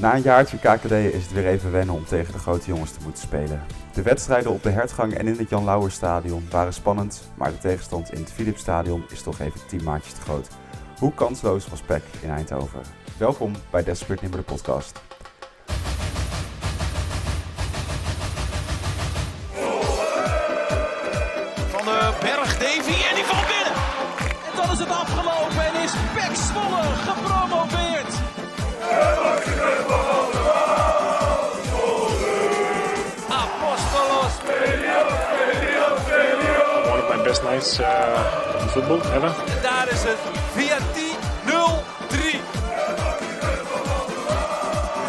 Na een jaartje KKD is het weer even wennen om tegen de grote jongens te moeten spelen. De wedstrijden op de Hertgang en in het Jan Lauwerstadion waren spannend, maar de tegenstand in het Philipsstadion is toch even 10 maatjes te groot. Hoe kansloos was PEC in Eindhoven? Welkom bij Desperate Nimmer de podcast. Uh, football ever. En daar is het VRT 0-3.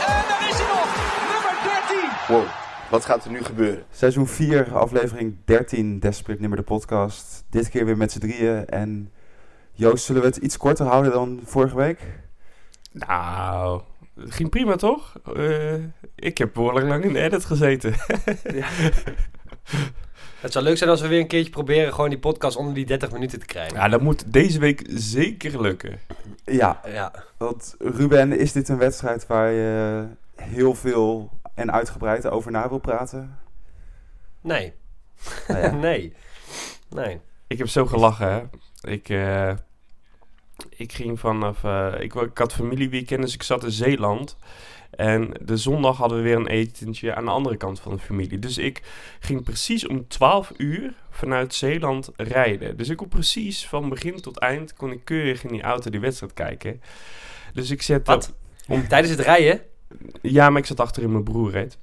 En daar is hij nog. Nummer 13. Wow, wat gaat er nu gebeuren? Seizoen 4, aflevering 13, Desperate Nimmer de podcast. Dit keer weer met z'n drieën en Joost, zullen we het iets korter houden dan vorige week? Nou, het ging prima toch? Eh, ik heb behoorlijk lang in de edit gezeten. Het zou leuk zijn als we weer een keertje proberen gewoon die podcast onder die 30 minuten te krijgen. ja, dat moet deze week zeker lukken. Ja, Ja. Want Ruben, is dit een wedstrijd waar je heel veel en uitgebreid over na wil praten? Nee. Nou ja. nee. Nee. Ik heb zo gelachen, hè. Ik, eh, ik ging vanaf... eh, ik, ik had familieweekend, dus ik zat in Zeeland. En de zondag hadden we weer een etentje aan de andere kant van de familie. Dus ik ging precies om 12 uur vanuit Zeeland rijden. Dus ik kon precies van begin tot eind... kon ik keurig in die auto die wedstrijd kijken. Dus ik zet... Wat? Tijdens het rijden? Ja, maar ik zat achter in mijn broer reed.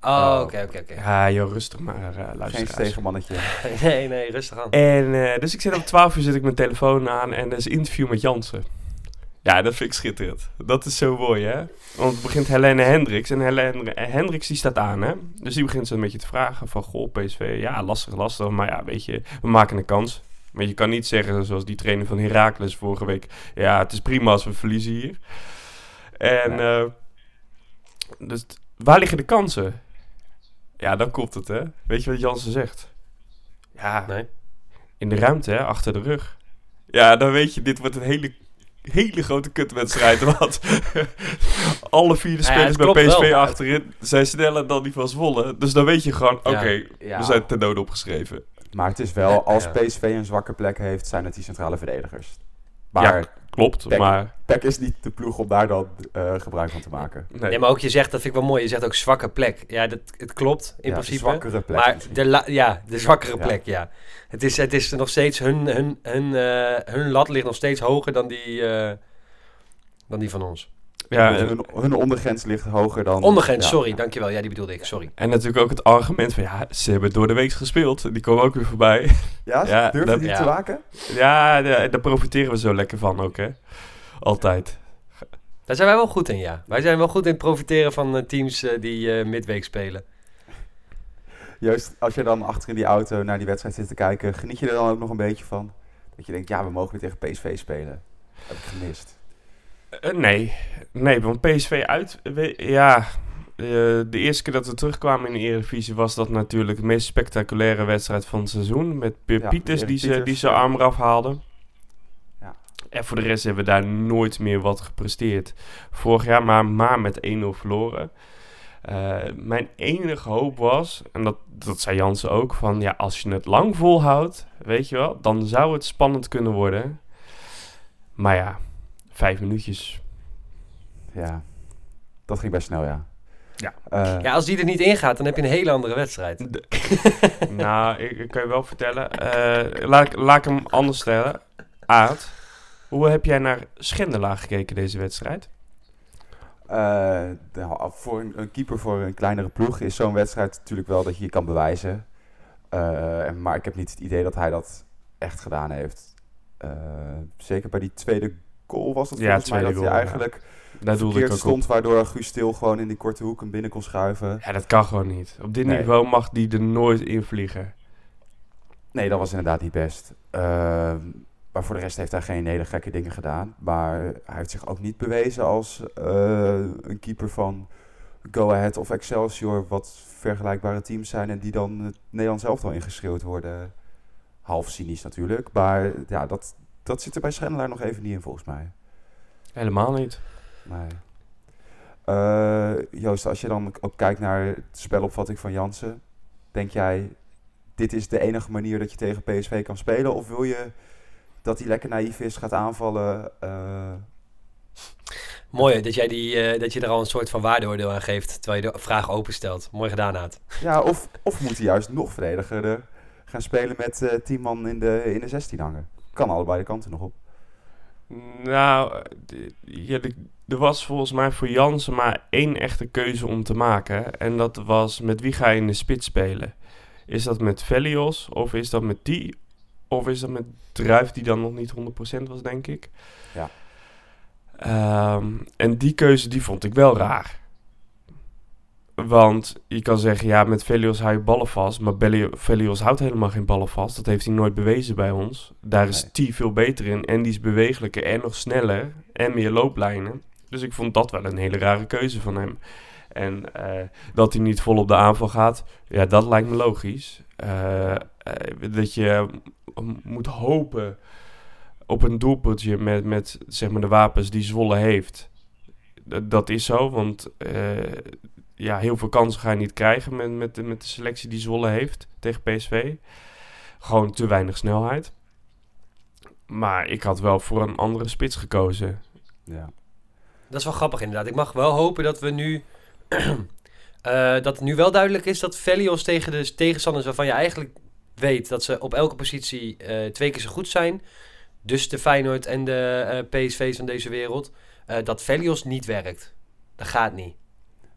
Oh, oké, oké, oké. Ja, joh, rustig maar, uh, Geen luisteraars. tegenmannetje. Nee, nee, rustig aan. En eh, dus ik zet om 12 uur zet ik mijn telefoon aan en er is een interview met Jansen. Ja, dat vind ik schitterend. Dat is zo mooi, hè? Want het begint Helene Hendricks en Helene eh, Hendricks die staat aan, hè? Dus die begint zo een beetje te vragen van, goh, PSV, ja, lastig, lastig. Maar ja, weet je, we maken een kans. Maar je kan niet zeggen, zoals die trainer van Heracles vorige week, ja, het is prima als we verliezen hier. En, eh, dus waar liggen de kansen? Ja, dan komt het, hè? Weet je wat Jansen zegt? Ja, Nee. in de ruimte, hè, achter de rug. Ja, dan weet je, dit wordt een hele, hele grote kutwedstrijd. Want alle vier de Nou ja, spelers het bij PSV wel. achterin zijn sneller dan die van Zwolle. Dus dan weet je gewoon, oké, Ja. we zijn ten dode opgeschreven. Maar het is wel, als Ja. PSV een zwakke plek heeft, zijn het die centrale verdedigers. Maar Ja, klopt, maar... PEC is niet de ploeg om daar dan eh, gebruik van te maken. Nee. Nee, maar ook je zegt, dat vind ik wel mooi, je zegt ook zwakke plek. Ja, dat, het klopt in Ja, principe. zwakkere plek maar de, la- ja, de zwakkere Ja. plek, ja. Het is, het is nog steeds, hun, hun, hun, eh, hun lat ligt nog steeds hoger dan die, eh, dan die van ons. Ja, hun, en, hun ondergrens ligt hoger dan... Ondergrens, Ja. sorry, dankjewel. Ja, die bedoelde ik, sorry. en natuurlijk ook het argument van, ja, ze hebben door de week gespeeld. Die komen ook weer voorbij. Ja, Ja, durf je dat- die ja. te maken? ja, ja, daar profiteren we zo lekker van ook, hè. Altijd. Daar zijn wij wel goed in, ja. Wij zijn wel goed in het profiteren van eh, teams eh, die eh, midweek spelen. Juist als je dan achter in die auto naar die wedstrijd zit te kijken, geniet je er dan ook nog een beetje van? Dat je denkt, ja, we mogen weer tegen PSV spelen. Heb ik gemist. Eh, nee, nee, want PSV uit, we- ja, eh, de eerste keer dat we terugkwamen in de Eredivisie was dat natuurlijk de meest spectaculaire wedstrijd van het seizoen. Met Ja, Pieters die, ze, die zijn arm eraf haalde. Ja. En voor de rest hebben we daar nooit meer wat gepresteerd. Vorig jaar maar, maar met 1-0 verloren. Eh, mijn enige hoop was, en dat, dat zei Jansen ook, van ja, als je het lang volhoudt, weet je wel, dan zou het spannend kunnen worden. Maar ja, vijf minuutjes. Ja, dat ging best snel, ja. Ja. Eh, Ja, als die er niet in gaat, dan heb je een hele andere wedstrijd. Nou, ik, ik kan je wel vertellen. eh, laat, ik, laat ik hem anders stellen. Aad, hoe heb jij naar Schendelaar gekeken deze wedstrijd? eh, de- voor een, een keeper voor een kleinere ploeg is zo'n wedstrijd natuurlijk wel dat je je kan bewijzen. Eh, en- maar ik heb niet het idee dat hij dat echt gedaan heeft. Eh, zeker bij die tweede goal was het Ja, volgens mij dat hij goal, ja. eigenlijk Daar ik verkeerd ook stond, waardoor Guus Stil gewoon in die korte hoek hem binnen kon schuiven. op. Ja, dat kan gewoon niet. Op dit Nee. niveau mag die er nooit in vliegen. Nee, dat was inderdaad niet best. Ehm, maar voor de rest heeft hij geen hele gekke dingen gedaan. Maar hij heeft zich ook niet bewezen als eh, een keeper van Go Ahead of Excelsior, wat vergelijkbare teams zijn en die dan het Nederlands zelf wel ingeschreeuwd worden. Half cynisch natuurlijk, maar ja, dat, dat zit er bij Schendelaar nog even niet in volgens mij. Helemaal niet. Nee. Eh, Joost, als je dan ook kijkt naar de spelopvatting van Jansen, denk jij, dit is de enige manier dat je tegen PSV kan spelen? Of wil je dat hij lekker naïef is, gaat aanvallen? eh, Mooi dat, jij die, eh, dat je er al een soort van waardeoordeel aan geeft, terwijl je de vraag openstelt. Mooi gedaan, Haat. ja, of, of moet hij juist nog verdediger gaan spelen met 10 man in de, in de 16 hangen? Kan allebei de kanten nog op. Nou, ja, er was volgens mij voor Jansen maar één echte keuze om te maken. En dat was met wie ga je in de spits spelen? Is dat met Velios of is dat met die? Of is dat met Druif die dan nog niet 100% was, denk ik? Ja. Ehm, en die keuze die vond ik wel raar. Want je kan zeggen, ja, met Velios hou je ballen vast. Maar Velios houdt helemaal geen ballen vast. Dat heeft hij nooit bewezen bij ons. Daar is Nee. T veel beter in. En die is bewegelijker en nog sneller. En meer looplijnen. Dus ik vond dat wel een hele rare keuze van hem. En eh, dat hij niet vol op de aanval gaat, ja, dat lijkt me logisch. Eh, eh, dat je moet hopen op een doelpuntje met, met zeg maar de wapens die Zwolle heeft. D- dat is zo, want ja, heel veel kansen ga je niet krijgen met, met, de- met de selectie die Zwolle heeft tegen PSV. Gewoon te weinig snelheid. Maar ik had wel voor een andere spits gekozen. Ja. Dat is wel grappig inderdaad. Ik mag wel hopen dat we nu... eh, dat het nu wel duidelijk is dat Velios tegen de tegenstanders waarvan je eigenlijk weet dat ze op elke positie eh, twee keer zo goed zijn. Dus de Feyenoord en de eh, PSV's van deze wereld. eh, dat Velios niet werkt. Dat gaat niet.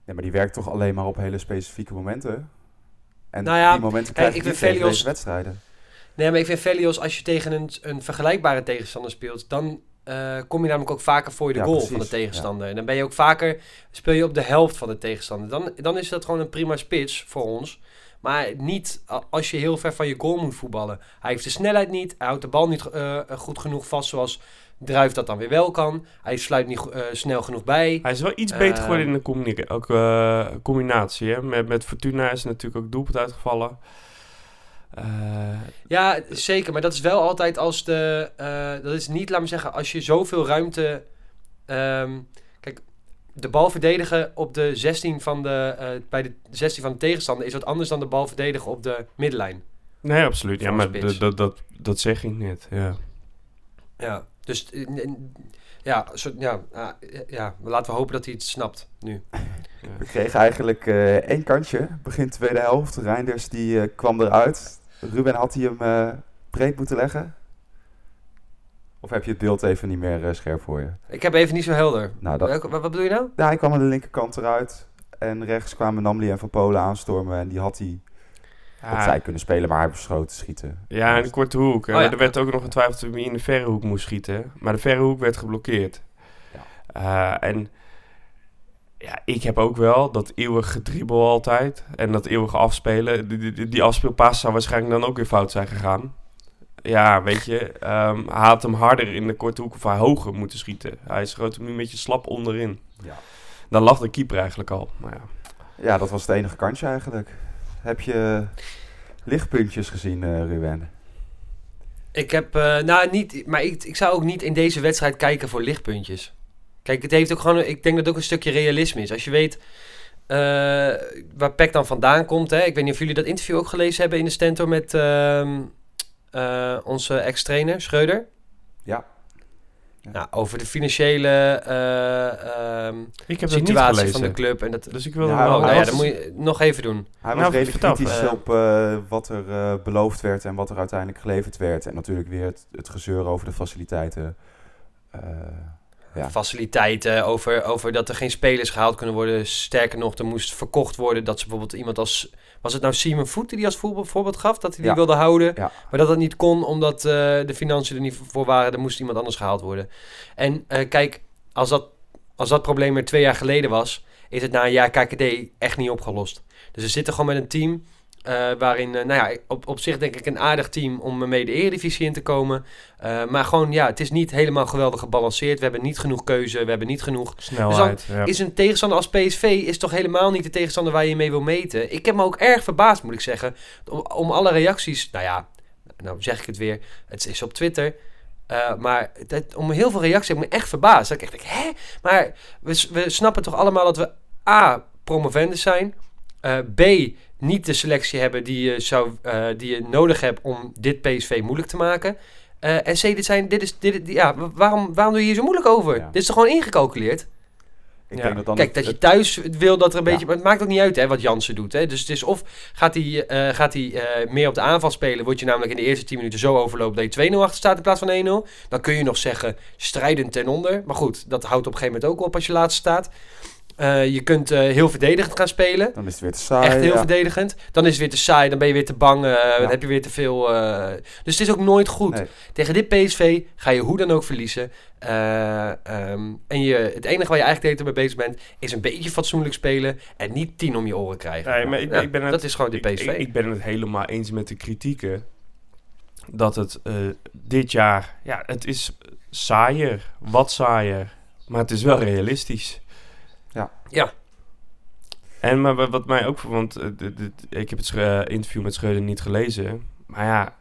Nee, maar die werkt toch alleen maar op hele specifieke momenten? En Nou ja, die momenten krijg je niet Velios- deze wedstrijden. Nee, maar ik vind Velios, als je tegen een, een vergelijkbare tegenstander speelt, dan eh, kom je namelijk ook vaker voor de Ja, goal precies, van de tegenstander. En dan ben je ook vaker, speel je op de helft van de tegenstander. Dan, dan is dat gewoon een prima spits voor ons. Maar niet als je heel ver van je goal moet voetballen. Hij heeft de snelheid niet, hij houdt de bal niet eh, goed genoeg vast zoals Druif dat dan weer wel kan. Hij sluit niet eh, snel genoeg bij. Hij is wel iets beter Ehm. geworden in de combina- ook, eh, combinatie. Hè? Met, met Fortuna is natuurlijk ook doelpunt uitgevallen. Eh, Ja, zeker. Maar dat is wel altijd als de. dat is niet, laat me zeggen, als je zoveel ruimte. ehm, kijk, de bal verdedigen op de 16 van de. bij de 16 van de tegenstander is wat anders dan de bal verdedigen op de middenlijn. nee, absoluut. Ja, maar dat, dat, dat, zeg ik net. Ja. Ja. Dus. eh, ja, zo, ja, ah, ja, laten we hopen dat hij het snapt nu. We kregen eigenlijk eh, één kantje, begin tweede helft. Reinders die eh, kwam eruit. Ruben, had hij hem breed moeten leggen? Of heb je het beeld even niet meer scherp voor je? Ik heb even niet zo helder. Nou, dat, wat, wat bedoel je nou? ja, hij kwam aan de linkerkant eruit. En rechts kwamen Namli en Van Polen aanstormen. En die had hij opzij kunnen spelen, maar hij beschoten schieten. Ja, in de korte hoek. Oh ja. Er werd ook nog getwijfeld of hij in de verre hoek moest schieten. Maar de verre hoek werd geblokkeerd. Ja. Eh, en ja, ik heb ook wel dat eeuwige gedribbel altijd. En dat eeuwige afspelen. Die, die, die afspeelpaas zou waarschijnlijk dan ook weer fout zijn gegaan. Ja, weet je. ehm, hij had hem harder in de korte hoek of hij hoger moeten schieten. Hij schoot hem nu een beetje slap onderin. Ja. Dan lag de keeper eigenlijk al. Maar ja. Ja, dat was het enige kantje eigenlijk. Heb je lichtpuntjes gezien, eh Ruben? Ik heb, eh, nou niet, maar ik, ik zou ook niet in deze wedstrijd kijken voor lichtpuntjes. Kijk, het heeft ook gewoon, ik denk dat het ook een stukje realisme is. Als je weet eh, waar Peck dan vandaan komt. Hè? Ik weet niet of jullie dat interview ook gelezen hebben in de Stentor met ehm, eh, onze ex-trainer Schreuder. Ja. Nou, over de financiële eh, ehm, Ik heb het niet situatie van de club. En dat, Dus ik wil Ja, wel. nou ja, was- dat moet je nog even doen. Hij was Nou, redelijk vertel, kritisch eh. op eh, wat er beloofd werd en wat er uiteindelijk geleverd werd. En natuurlijk weer het, het gezeur over de faciliteiten. Eh, Ja. Faciliteiten, over, over dat er geen spelers gehaald kunnen worden. Sterker nog, er moest verkocht worden dat ze bijvoorbeeld iemand als... Was het nou Simon Voet die als voorbeeld, gaf? Dat hij die Ja. wilde houden. Ja. Maar dat dat niet kon omdat eh, de financiën er niet voor waren. Er moest iemand anders gehaald worden. En eh, kijk, als dat, als dat probleem er twee jaar geleden was... is het na een jaar KKD echt niet opgelost. Dus we zitten gewoon met een team... eh, waarin, eh, nou ja, op, op zich denk ik een aardig team om mee de Eredivisie in te komen. Eh, maar gewoon, ja, het is niet helemaal geweldig gebalanceerd. We hebben niet genoeg keuze, we hebben niet genoeg... Snelheid. ja. Is een tegenstander als PSV is toch helemaal niet de tegenstander waar je mee wil meten. Ik heb me ook erg verbaasd, moet ik zeggen, om, om alle reacties. Nou ja, nou zeg ik het weer. Het is op Twitter. Maar dat, om heel veel reacties heb ik me echt verbaasd. Dat ik echt denk, hè? Maar we, we snappen toch allemaal dat we A, promovendus zijn. Eh, B, niet de selectie hebben die je, zou, eh, die je nodig hebt om dit PSV moeilijk te maken. Eh, en C, dit zijn, dit is, dit, ja, wa- waarom, waarom doe je hier zo moeilijk over? Ja. Dit is toch gewoon ingecalculeerd? Ik Ja. denk dat dan Kijk, dat je thuis wil dat er een Ja. beetje... Maar het maakt ook niet uit hè, wat Jansen doet. Hè. Dus het is of gaat hij, gaat hij meer op de aanval spelen... word je namelijk in de eerste 10 minuten zo overloopt... dat je 2-0 achter staat in plaats van 1-0. Dan kun je nog zeggen strijdend ten onder. Maar goed, dat houdt op een gegeven moment ook op als je laatste staat. Eh, je kunt eh, heel verdedigend gaan spelen. dan is het weer te saai. Echt heel ja. verdedigend. Dan is het weer te saai, dan ben je weer te bang, eh, dan heb je weer te veel. eh, dus het is ook nooit goed. Nee. Tegen dit PSV ga je hoe dan ook verliezen. Eh, ehm, en je, het enige waar je eigenlijk de hele tijd mee bezig bent, is een beetje fatsoenlijk spelen en niet tien om je oren krijgen. Nee, maar ik, Ja, ik ben het, dat is gewoon de ik- PSV. Ik, ik ben het helemaal eens met de kritieken. Dat het eh, dit jaar, ja, het is saaier, wat saaier. Maar het is wel realistisch. Ja. Ja. En maar wa- wat mij ook, want eh, ik heb het Schreu- interview met Schreuder niet gelezen. Maar ja,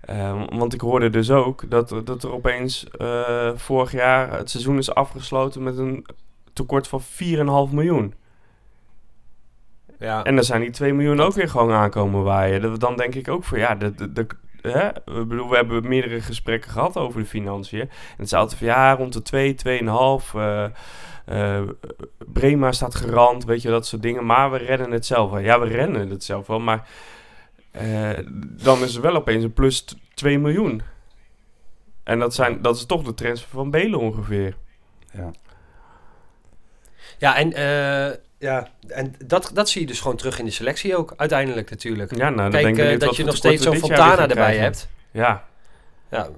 eh, want ik hoorde dus ook dat, dat er opeens eh, vorig jaar het seizoen is afgesloten met een tekort van 4,5 miljoen. ja. En dan zijn die 2 miljoen ook weer gewoon aankomen waaien. Dat- Dan denk ik ook van ja, de, de, de- hè? Ik bedoel, we hebben meerdere gesprekken gehad over de financiën. En het is altijd van ja, rond de 2, 2,5. eh eh Brema staat gerand, weet je, dat soort dingen. Maar we redden het zelf wel. Ja, we rennen het zelf wel, maar eh, dan is er wel opeens een plus t- 2 miljoen. En dat, zijn, dat is toch de transfer van Belen ongeveer. Ja. ja, en, eh, ja, en dat, dat zie je dus gewoon terug in de selectie ook, uiteindelijk natuurlijk. Ja, nou, dan Kijk, ben ik dat je nog steeds zo'n Fontana erbij krijgen. hebt. Ja, Ja.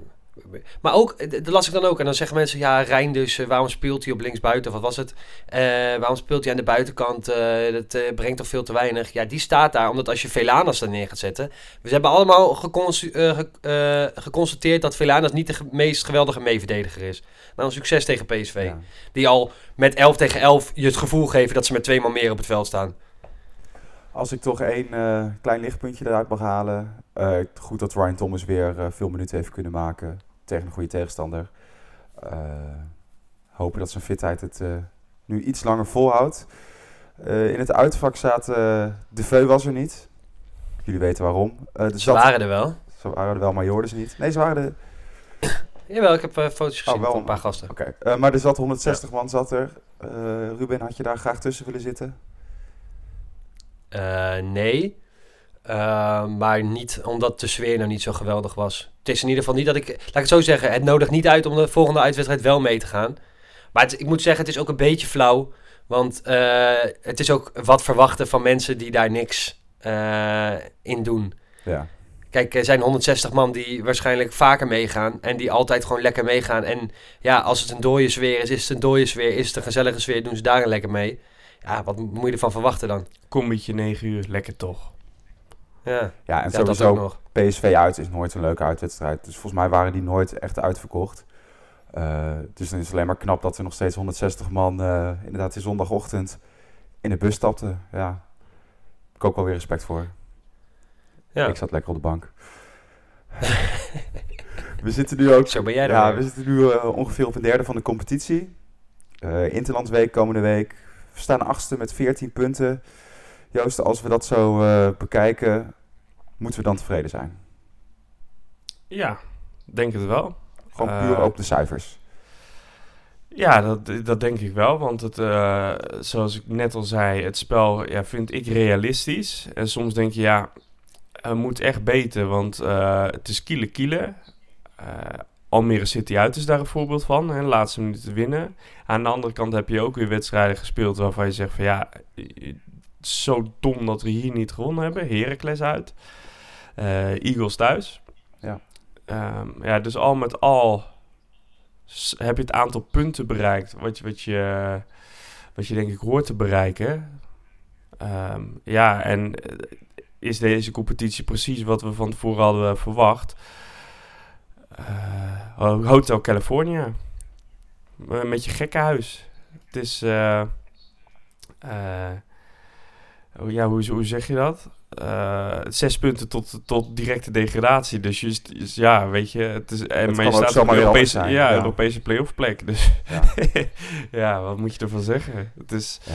Maar ook, dat las ik dan ook. En dan zeggen mensen, ja, Rijn dus, eh, waarom speelt hij op linksbuiten? Wat was het? Eh, waarom speelt hij aan de buitenkant? Eh, dat brengt toch veel te weinig? Ja, die staat daar, omdat als je Velanas er neer gaat zetten... We hebben allemaal ge- geconstateerd dat Velanas niet de ge- meest geweldige meeverdediger is. Nou, een succes tegen PSV. Ja. Die al met 11 tegen 11 je het gevoel geven dat ze met twee man meer op het veld staan. Als ik toch één klein lichtpuntje eruit mag halen. goed dat Ryan Thomas weer veel minuten heeft kunnen maken tegen een goede tegenstander. Eh, hopen dat zijn fitheid het eh, nu iets langer volhoudt. Eh, in het uitvak zaten De Veu was er niet. Jullie weten waarom. Er Ze waren er wel. Ze waren er wel, maar je hoorde ze niet. Nee, ze waren er. Jawel, ik heb foto's gezien Oh, wel. van een paar gasten. Oké, maar er zat 160 man zat er. Ruben, had je daar graag tussen willen zitten? Nee. Eh, maar niet omdat de sfeer nou niet zo geweldig was. Het is in ieder geval niet dat ik... Laat ik het zo zeggen. Het nodigt niet uit om de volgende uitwedstrijd wel mee te gaan. Maar het- ik moet zeggen, het is ook een beetje flauw. Want eh, het is ook wat verwachten van mensen die daar niks eh, in doen. Ja. Kijk, er zijn 160 man die waarschijnlijk vaker meegaan. En die altijd gewoon lekker meegaan. En ja, als het een dode sfeer is, is het een dode sfeer. Is het een gezellige sfeer, doen ze daar lekker mee. Ja, wat moet je ervan verwachten dan? Combietje 9 uur, lekker toch. Ja, Ja, en ja dat sowieso ook nog. PSV uit is nooit een leuke uitwedstrijd. Dus volgens mij waren die nooit echt uitverkocht. Eh, dus dan is het alleen maar knap dat er nog steeds 160 man eh, inderdaad die zondagochtend in de bus stapten. Ja, heb ik ook wel weer respect voor. Ja. Ik zat lekker op de bank. we zitten nu ook Zo ben jij er ja, weer. we zitten nu eh, ongeveer op een derde van de competitie. Eh Interlandsweek komende week. We staan achtste met 14 punten. Joost, als we dat zo eh, bekijken, moeten we dan tevreden zijn? Ja, denk het wel. Gewoon Eh, puur op de cijfers. Ja, dat, dat denk ik wel. Want het, eh, zoals ik net al zei, het spel ja, vind ik realistisch. En soms denk je, ja, het moet echt beter. Want eh, het is kiele kiele. Eh, Almere City uit is daar een voorbeeld van. Hè, laatste minuut te winnen. Aan de andere kant heb je ook weer wedstrijden gespeeld waarvan je zegt van ja, zo dom dat we hier niet gewonnen hebben. Heracles uit. Eh, Eagles thuis. Ja. Ehm, ja, dus al met al heb je het aantal punten bereikt wat je, wat je, wat je denk ik hoort te bereiken. Ehm, ja, en eh, is deze competitie precies wat we van tevoren hadden verwacht? Eh, Hotel California. Met je gekke huis. Het is... oh ja, hoe, hoe zeg je dat? Eh, zes punten tot, tot directe degradatie. Dus je, is- ja, weet je, het is, en, Het maar je staat op een Europese, zijn, ja, ja. Europese playoff plek. Dus Ja. ja, wat moet je ervan zeggen? Het is, Ja.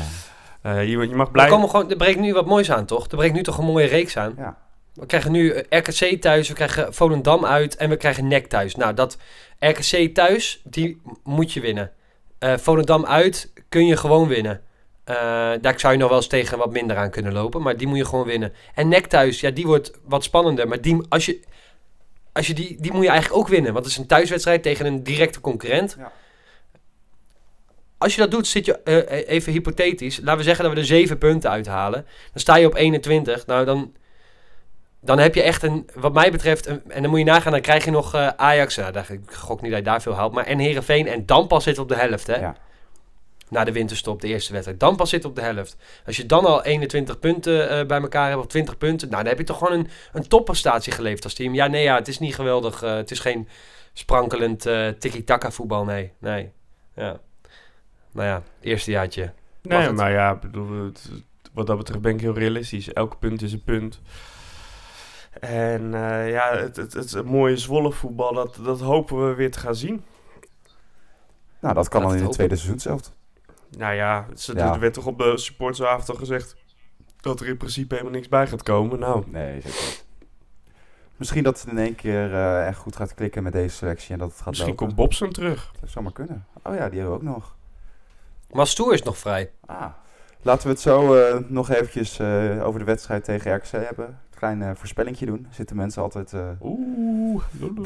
eh, je, je mag Er, blij... komen gewoon, er breekt nu wat moois aan, toch? Er breekt nu toch een mooie reeks aan. Ja. We krijgen nu eh, RKC thuis, we krijgen Volendam uit en we krijgen NEC thuis. Nou, dat RKC thuis, die moet je winnen. Eh Volendam uit kun je gewoon winnen. Eh, daar zou je nog wel eens tegen wat minder aan kunnen lopen, maar die moet je gewoon winnen. En NEC thuis, ja, die wordt wat spannender. Maar die, als je, als je die, die moet je eigenlijk ook winnen. Want het is een thuiswedstrijd tegen een directe concurrent. Ja. Als je dat doet, zit je eh, even hypothetisch. Laten we zeggen dat we er zeven punten uithalen. Dan sta je op 21. Nou, dan, dan heb je echt een, wat mij betreft, een- en dan moet je nagaan, dan krijg je nog eh, Ajax. Nou, daar, ik gok niet dat je daar veel haalt. Maar en Herenveen en dan pas zit op de helft, hè? Ja. Na de winterstop, de eerste wedstrijd. Dan pas zit op de helft. Als je dan al 21 punten eh, bij elkaar hebt, of 20 punten, nou, dan heb je toch gewoon een, een topprestatie geleverd als team. Ja, nee, ja, het is niet geweldig. eh, het is geen sprankelend eh tiki-taka voetbal, nee. Nee. Ja. Nou ja, eerste jaartje. Nee, het? maar ja, ik bedoel, het- wat dat betreft ben ik heel realistisch. Elk punt is een punt. En eh, ja, het, het, het, het mooie Zwolle voetbal, dat, dat hopen we weer te gaan zien. Nou, dat kan dan in het het tweede seizoen zelf. Nou ja, Ja. er werd toch op de supportersavond al gezegd dat er in principe helemaal niks bij gaat komen. Nou, Nee, zeker niet. Misschien dat het in één keer eh, echt goed gaat klikken met deze selectie en dat het gaat misschien lopen. komt Bobson terug. Dat zou maar kunnen. Oh ja, die hebben we ook nog. Maar Stoer is nog vrij. Ah. Laten we het zo eh, nog eventjes eh, over de wedstrijd tegen RKC hebben. Een klein eh voorspellingje doen. Zitten mensen altijd eh Oeh.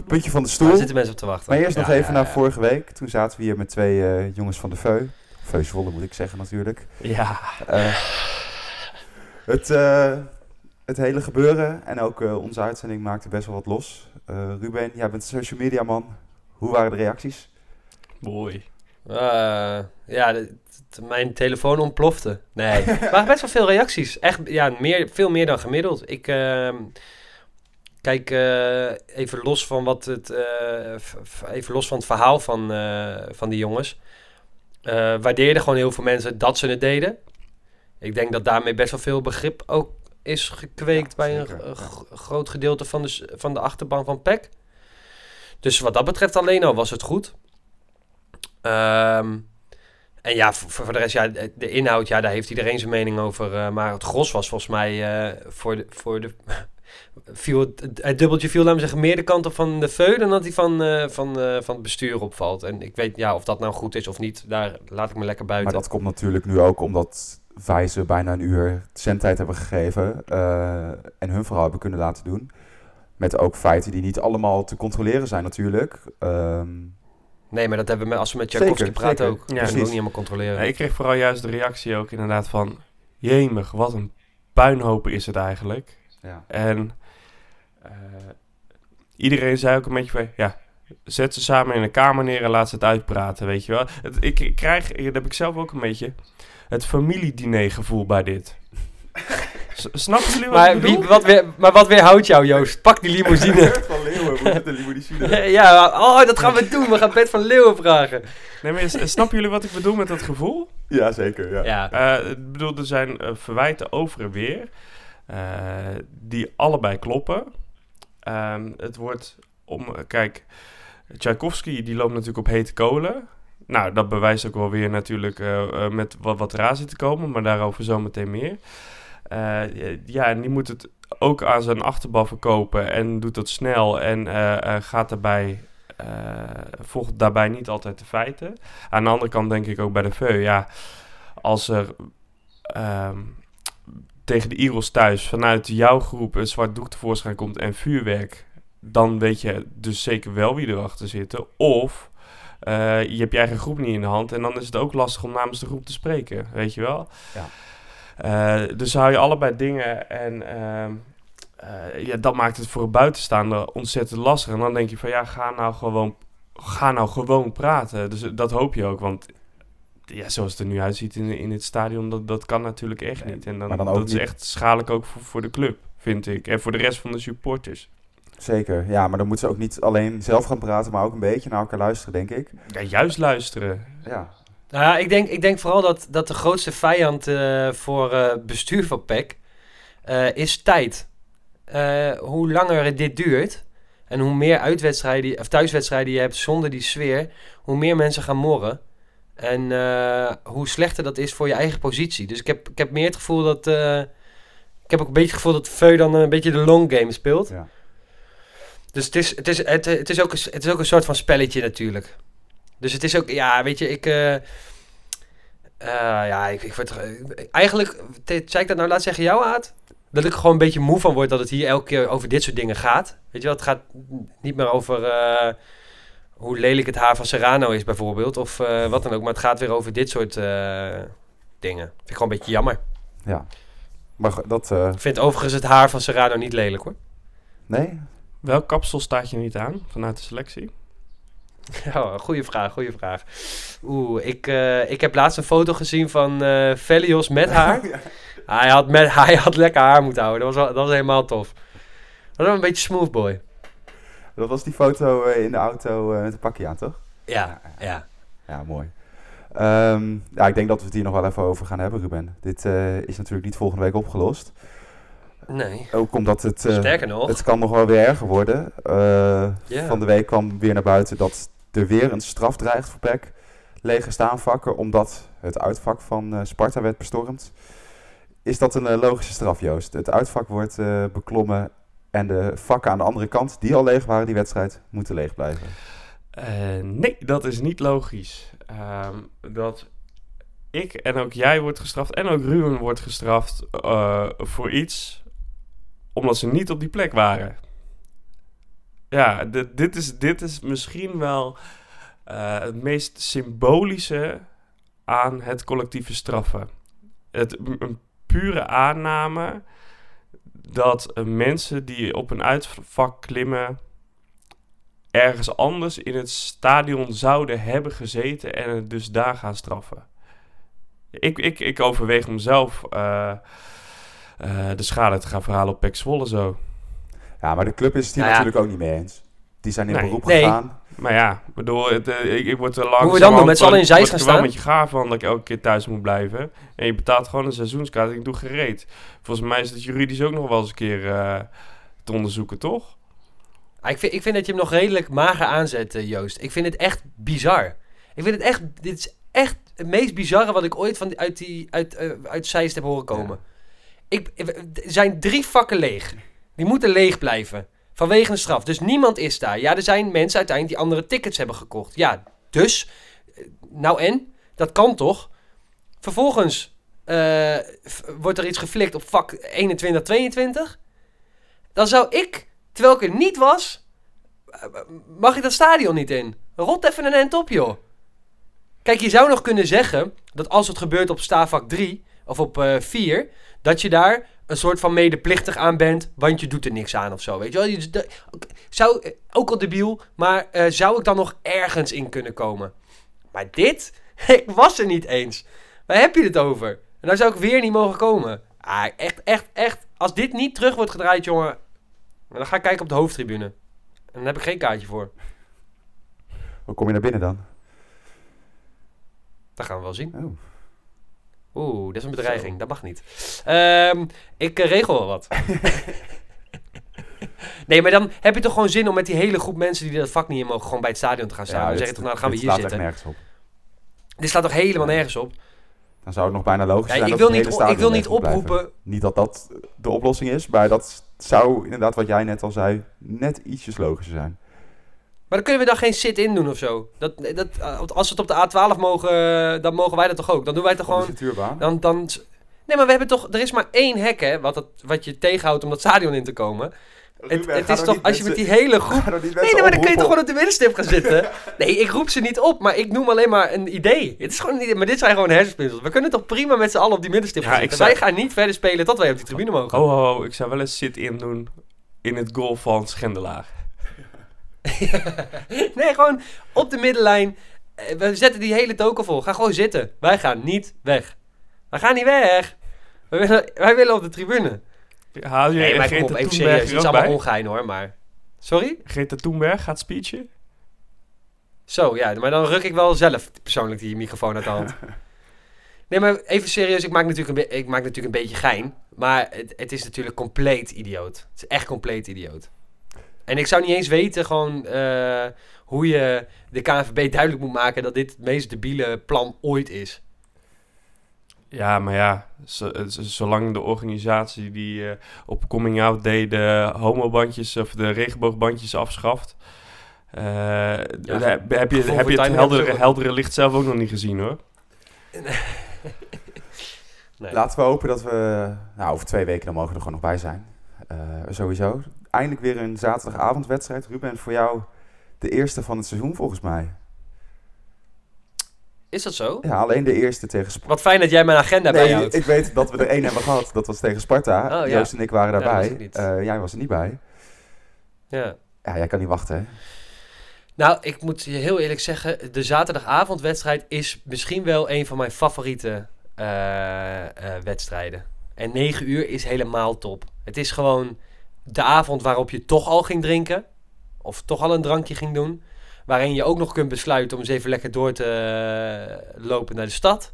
puntje van de Daar stoel. zitten mensen op te wachten. Maar eerst Ja, nog even ja, naar ja. vorige week. Toen zaten we hier met twee eh, jongens van de Veu. Zwolle moet ik zeggen natuurlijk. Ja. Eh, het, eh, het hele gebeuren en ook eh, onze uitzending maakte best wel wat los. Eh, Ruben, jij bent social media man. Hoe waren de reacties? Mooi. Ja, mijn telefoon ontplofte. Nee, er waren best wel veel reacties. Echt, ja, meer, veel meer dan gemiddeld. Ik ehm, kijk eh, even los van wat het, eh, even los van het verhaal van, eh, van die jongens. Eh waardeerden gewoon heel veel mensen dat ze het deden. Ik denk dat daarmee best wel veel begrip ook is gekweekt Ja, bij een ja. groot gedeelte van de, van de achterban van PEC. Dus wat dat betreft alleen al was het goed. Ehm, en ja, voor, voor de rest, ja, de de inhoud, ja, daar heeft iedereen zijn mening over. eh, maar het gros was volgens mij eh, voor de... Voor de viel het, het dubbeltje viel, laten we zeggen, meer de kant op van de Veu dan dat hij van, eh, van, eh, van het bestuur opvalt. En ik weet, ja, of dat nou goed is of niet, daar laat ik me lekker buiten. Maar dat komt natuurlijk nu ook omdat wij ze bijna een uur zendtijd hebben gegeven. eh, en hun verhaal hebben kunnen laten doen. Met ook feiten die niet allemaal te controleren zijn natuurlijk. Ehm, Nee, maar dat hebben we met- als we met Tchaikovsky praten ook. Ja, dat niet helemaal controleren. Ja, ik kreeg vooral juist de reactie ook inderdaad van... Jemig, wat een puinhopen is het eigenlijk. Ja. En eh, iedereen zei ook een beetje van... Ja, zet ze samen in een kamer neer en laat ze het uitpraten, weet je wel. Het, ik, ik krijg, dat heb ik zelf ook een beetje... Het familiediner gevoel bij dit. S- snappen jullie wat maar, ik bedoel? wie, wat weer, maar wat weerhoudt jou, Joost? Pak die limousine. van Leeuwen, hoe zit de limousine? ja, oh, dat gaan we doen. We gaan Bert van Leeuwen vragen. Nee, maar snappen jullie wat ik bedoel met dat gevoel? Ja, zeker. Ja. Ja, Eh, ik bedoel, er zijn eh, verwijten over en weer. Eh, die allebei kloppen. Ehm, het wordt om... kijk, Tchaikovsky die loopt natuurlijk op hete kolen. Nou, dat bewijst ook wel weer natuurlijk eh, eh, met wat, wat zit te komen. Maar daarover zometeen meer. Ja, en die moet het ook aan zijn achterban verkopen. En doet dat snel. En gaat daarbij... volgt daarbij niet altijd de feiten. Aan de andere kant denk ik ook bij de VEU, ja, als er ehm, tegen de Eagles thuis vanuit jouw groep een zwart doek tevoorschijn komt en vuurwerk, dan weet je dus zeker wel wie erachter zitten. Of eh, je hebt je eigen groep niet in de hand en dan is het ook lastig om namens de groep te spreken, weet je wel. Ja. Eh, dus hou je allebei dingen en ehm, eh, ja, dat maakt het voor een buitenstaander ontzettend lastig. En dan denk je van ja, ga nou gewoon, ga nou gewoon praten. Dus dat hoop je ook, want ja, zoals het er nu uitziet in, in het stadion, dat, dat kan natuurlijk echt Nee, niet. En dan, maar dan ook dat is echt schadelijk ook voor, voor de club, vind ik. En voor de rest van de supporters. Zeker, ja, maar dan moeten ze ook niet alleen zelf gaan praten, maar ook een beetje naar elkaar luisteren, denk ik. Ja, juist luisteren. Ja, Nou ja, ik denk, ik denk vooral dat, dat de grootste vijand eh, voor eh, bestuur van PEC eh, is tijd. Eh, hoe langer dit duurt en hoe meer uitwedstrijden, of thuiswedstrijden je hebt zonder die sfeer, hoe meer mensen gaan morren. En eh, hoe slechter dat is voor je eigen positie. Dus ik heb, ik heb meer het gevoel dat. eh, ik heb ook een beetje het gevoel dat Veu dan een beetje de long game speelt. Ja. Dus het is, het, is, het, het, is ook een, het is ook een soort van spelletje natuurlijk. Dus het is ook, ja, weet je, ik. eh, ja, ik, ik word. Eigenlijk, zei ik dat nou laat zeggen, jou, Aad? Dat ik er gewoon een beetje moe van word dat het hier elke keer over dit soort dingen gaat. Weet je wel, het gaat niet meer over hoe lelijk het haar van Serrano is, bijvoorbeeld. Of eh, wat dan ook. Maar het gaat weer over dit soort eh, dingen. Vind ik gewoon een beetje jammer. Ja. Maar dat... eh, Ik vind overigens het haar van Serrano niet lelijk hoor. nee? Welk kapsel staat je niet aan vanuit de selectie? Ja, goede vraag, goede vraag. Oeh, ik, eh, ik heb laatst een foto gezien van eh Velios met haar. hij, had met, hij had lekker haar moeten houden. Dat was, dat was helemaal tof. Dat was wel een beetje smooth boy. Dat was die foto eh, in de auto eh, met een pakje aan, toch? Ja, ja. Ja, mooi. Ehm, ja, ik denk dat we het hier nog wel even over gaan hebben, Ruben. Dit eh, is natuurlijk niet volgende week opgelost. Nee. Ook omdat het... Sterker nog. Het kan nog wel weer erger worden. Van de week kwam weer naar buiten dat er weer een straf dreigt voor PEC. Lege staanvakken, omdat het uitvak van Sparta werd bestormd. Is dat een logische straf, Joost? Het uitvak wordt beklommen en de vakken aan de andere kant, die al leeg waren, die wedstrijd, moeten leeg blijven. Eh, nee, dat is niet logisch. Ehm, dat ik en ook jij wordt gestraft en ook Ruben wordt gestraft eh, voor iets omdat ze niet op die plek waren. Ja, dit, dit, is, dit is misschien wel eh, het meest symbolische aan het collectieve straffen. Het, een pure aanname dat eh, mensen die op een uitvak klimmen ergens anders in het stadion zouden hebben gezeten en het dus daar gaan straffen. Ik, ik, ik overweeg om zelf eh, eh, de schade te gaan verhalen op Pek Zwolle zo. Ja, maar de club is het hier Nou ja. natuurlijk ook niet mee eens. Die zijn in Nee. beroep Nee. gegaan. Maar ja, ik bedoel, het, eh, ik, ik word er langzaam... Moeten we dan doen? Met z'n allen in Zeist gaan Ik word wel staan? met je gaaf van dat ik elke keer thuis moet blijven. En je betaalt gewoon een seizoenskaart en ik doe gereed. Volgens mij is het juridisch ook nog wel eens een keer eh, te onderzoeken, toch? Ah, ik, vind, ik vind dat je hem nog redelijk mager aanzet, eh, Joost. Ik vind het echt bizar. Ik vind het echt... Dit is echt het meest bizarre wat ik ooit van, uit, die, uit, uit Zeist heb horen komen. Ik, er zijn drie vakken leeg. Die moeten leeg blijven. Vanwege een straf. Dus niemand is daar. Ja, er zijn mensen uiteindelijk die andere tickets hebben gekocht. Ja, dus... eh, Nou en? Dat kan toch? Vervolgens eh, wordt er iets geflikt op vak 21, 22. Dan zou ik, terwijl ik er niet was, eh, mag ik dat stadion niet in. Rot even een end op, joh. Kijk, je zou nog kunnen zeggen dat als het gebeurt op staafvak 3 of op eh 4, dat je daar een soort van medeplichtig aan bent, want je doet er niks aan of zo. Weet je wel? Zou, eh, ook al debiel, maar eh, zou ik dan nog ergens in kunnen komen? Maar dit, ik was er niet eens. Waar heb je het over? En daar zou ik weer niet mogen komen. Ah, echt, echt, echt. Als dit niet terug wordt gedraaid, jongen, dan ga ik kijken op de hoofdtribune. En dan heb ik geen kaartje voor. Hoe kom je naar binnen dan? Dat gaan we wel zien. Oh. Oeh, dat is een bedreiging. Dat mag niet. Ehm, ik eh, regel wel wat. nee, maar dan heb je toch gewoon zin om met die hele groep mensen die dat vak niet in mogen, gewoon bij het stadion te gaan staan. dan dit- zeg je toch, nou dan gaan we dit hier slaat echt zitten. nergens op. Dit slaat toch helemaal nergens op? Dan zou het nog bijna logisch Nee, zijn ik wil niet, ik wil niet blijven. oproepen. Niet dat dat de oplossing is, maar dat zou inderdaad, wat jij net al zei, net ietsjes logischer zijn. Maar dan kunnen we dan geen sit-in doen of zo. Dat, dat, eh, als we het op de A12 mogen, eh, dan mogen wij dat toch ook? Dan doen wij toch Gewoon. Dan, dan, nee, maar we hebben toch... Er is maar één hek, hè, wat, het, wat je tegenhoudt om dat stadion in te komen. Het, het is toch, als je met die hele groep... Nee, nee, maar dan kun je toch gewoon op de middenstip gaan zitten? Nee, ik roep ze niet op, maar ik noem alleen maar een idee. Het is gewoon een idee, maar dit zijn gewoon hersenspinsels. We kunnen toch prima met z'n allen op die middenstip Ja, gaan ik zitten? zou- Wij gaan niet verder spelen tot wij op die tribune mogen. Oh, ho, ho, ik zou wel eens sit-in doen in het goal van Schendelaar. Nee, gewoon op de middenlijn. Eh, We zetten die hele token vol. Ga gewoon zitten. Wij gaan niet weg. Wij gaan niet weg. Wij willen, wij willen op de tribune. Haal je Nee, maar Greta kom op, even serieus. er Het is allemaal bij? ongein hoor, maar... Sorry? Greta Thunberg gaat speechen? Zo, ja, maar dan ruk ik wel zelf persoonlijk die microfoon uit de hand. Nee, maar even serieus, ik maak natuurlijk een, ik maak natuurlijk een beetje gein. Maar het, het is natuurlijk compleet idioot. Het is echt compleet idioot. En ik zou niet eens weten gewoon eh, hoe je de KNVB duidelijk moet maken dat dit het meest debiele plan ooit is. Ja, maar ja, zolang de organisatie die eh, op Coming Out Day de homobandjes of de regenboogbandjes afschaft... eh, heb, heb je, heb je het heldere, heldere licht zelf ook nog niet gezien hoor. Nee. Laten we hopen dat we... Nou, over twee weken dan mogen we er gewoon nog bij zijn. Eh, sowieso. Eindelijk weer een zaterdagavondwedstrijd. Ruben, voor jou de eerste van het seizoen volgens mij. Is dat zo? Ja, alleen de eerste tegen Sparta. Wat fijn dat jij mijn agenda Nee, bijhoudt. ik weet dat we er één hebben gehad. Dat was tegen Sparta. Oh, ja. Joost en ik waren Ja, daarbij. was ik niet. Eh, jij was er niet bij. Ja. Ja, jij kan niet wachten, hè? Nou, ik moet je heel eerlijk zeggen, de zaterdagavondwedstrijd is misschien wel een van mijn favoriete eh, eh, wedstrijden. En 9 uur is helemaal top. Het is gewoon de avond waarop je toch al ging drinken. Of toch al een drankje ging doen. Waarin je ook nog kunt besluiten om eens even lekker door te eh, lopen naar de stad.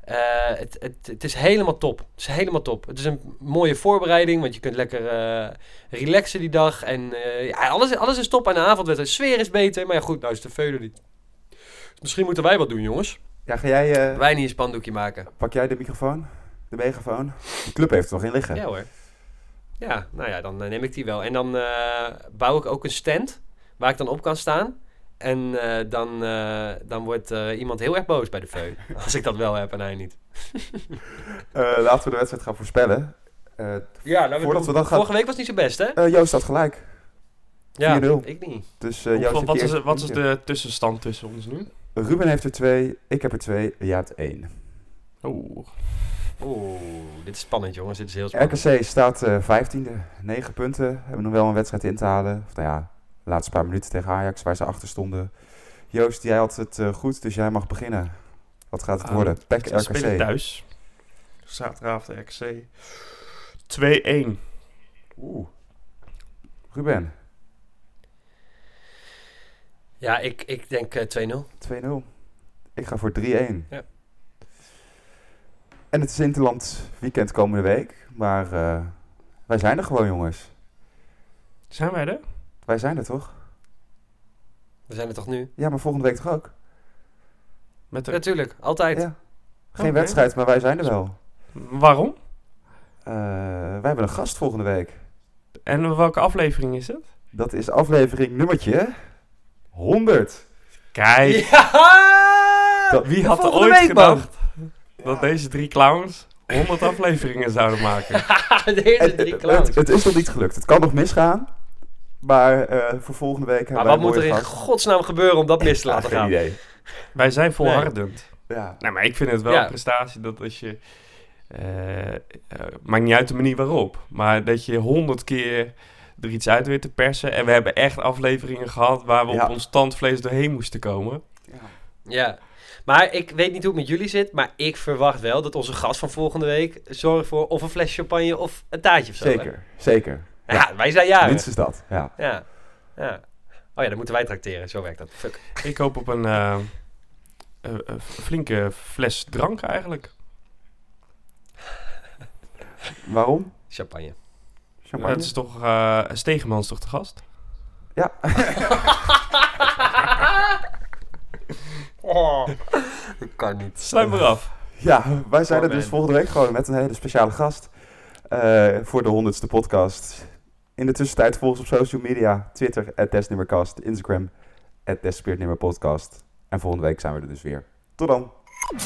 Eh, het, het, het is helemaal top. Het is helemaal top. Het is een mooie voorbereiding, want je kunt lekker eh, relaxen die dag. En ja, alles, alles is top aan de avondwedstrijd. De sfeer is beter, maar ja, goed, nou is de veulen niet. Dus misschien moeten wij wat doen, jongens. Ja, ga jij... Wij niet een spandoekje maken. pak jij de microfoon? De megafoon? De club heeft er nog in liggen. Ja hoor. Ja, nou ja, dan eh, neem ik die wel. En dan eh, bouw ik ook een stand waar ik dan op kan staan. En eh, dan, eh, dan wordt eh, iemand heel erg boos bij de veu. als ik dat wel heb en hij niet. Eh, laten we de wedstrijd gaan voorspellen. Eh, Ja, nou, Voordat we dan gaan- Vorige week was niet zo best, hè? eh, Joost had gelijk. Ja, 4-0. ik niet. Dus eh, Joost heeft wat, die is, wat is de tussenstand tussen ons nu? Ruben heeft er twee, ik heb er twee, jij hebt één. Oeh. Oeh, dit is spannend, jongens. Dit is heel spannend. RKC staat eh vijftiende, negen punten. Hebben nog wel een wedstrijd in te halen. Of nou ja, de laatste paar minuten tegen Ajax, waar ze achter stonden. Joost, jij had het eh, goed, dus jij mag beginnen. Wat gaat het Ah, worden? PEC Ze spelen RKC. thuis. Zaterdagavond RKC. 2-1. Oeh. Ruben, Ja, ik, ik denk eh, 2-0. 2-0. Ik ga voor 3-1. Ja. En het is Interland weekend komende week. Maar eh, wij zijn er gewoon, jongens. Zijn wij er? Wij zijn er toch? We zijn er toch nu? Ja, maar volgende week toch ook? Met de... Natuurlijk, altijd. Ja. Geen wedstrijd, maar wij zijn er wel. Waarom? Eh, wij hebben een gast volgende week. En welke aflevering is het? Dat is aflevering nummertje 100. Kijk, Ja! Dat- wie had er volgende ooit week, man. Dat deze drie clowns 100 afleveringen zouden maken? Deze Het, drie het, clowns. het is nog niet gelukt. Het kan nog misgaan. Maar eh, voor volgende week hebben Maar wij wat moet er in gast. godsnaam gebeuren om dat mis te laten geen gaan? idee. Wij zijn volhardend. Ja. Nou, maar ik vind het wel Ja. een prestatie dat als je... eh, eh, maakt niet uit de manier waarop. Maar dat je honderd keer er iets uit weet te persen. En we hebben echt afleveringen gehad waar we Ja. op ons tandvlees doorheen moesten komen. Ja. Maar ik weet niet hoe het met jullie zit, maar ik verwacht wel dat onze gast van volgende week zorgt voor of een fles champagne of een taartje of zo. hè? Zeker, zeker. Ja, wij zijn jaren. Minstens dat. Ja. Ja. ja. Oh ja, dan moeten wij trakteren. Zo werkt dat. Fuck. Ik hoop op een eh, flinke fles drank eigenlijk. Waarom? Champagne. Champagne? het is toch... eh Stegenman is toch de gast? Ja. Oh. Dat kan niet. Sluit maar af. ja, wij zijn er dus volgende week gewoon met een hele speciale gast. eh, voor de honderdste podcast. In de tussentijd volg ons op social media. Twitter, @desnummercast, Instagram, @desspiritnummerpodcast. En volgende week zijn we er dus weer. Tot dan.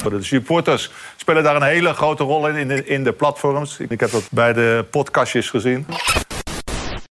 De supporters spelen daar een hele grote rol in, in de, in de platforms. Ik heb dat bij de podcastjes gezien.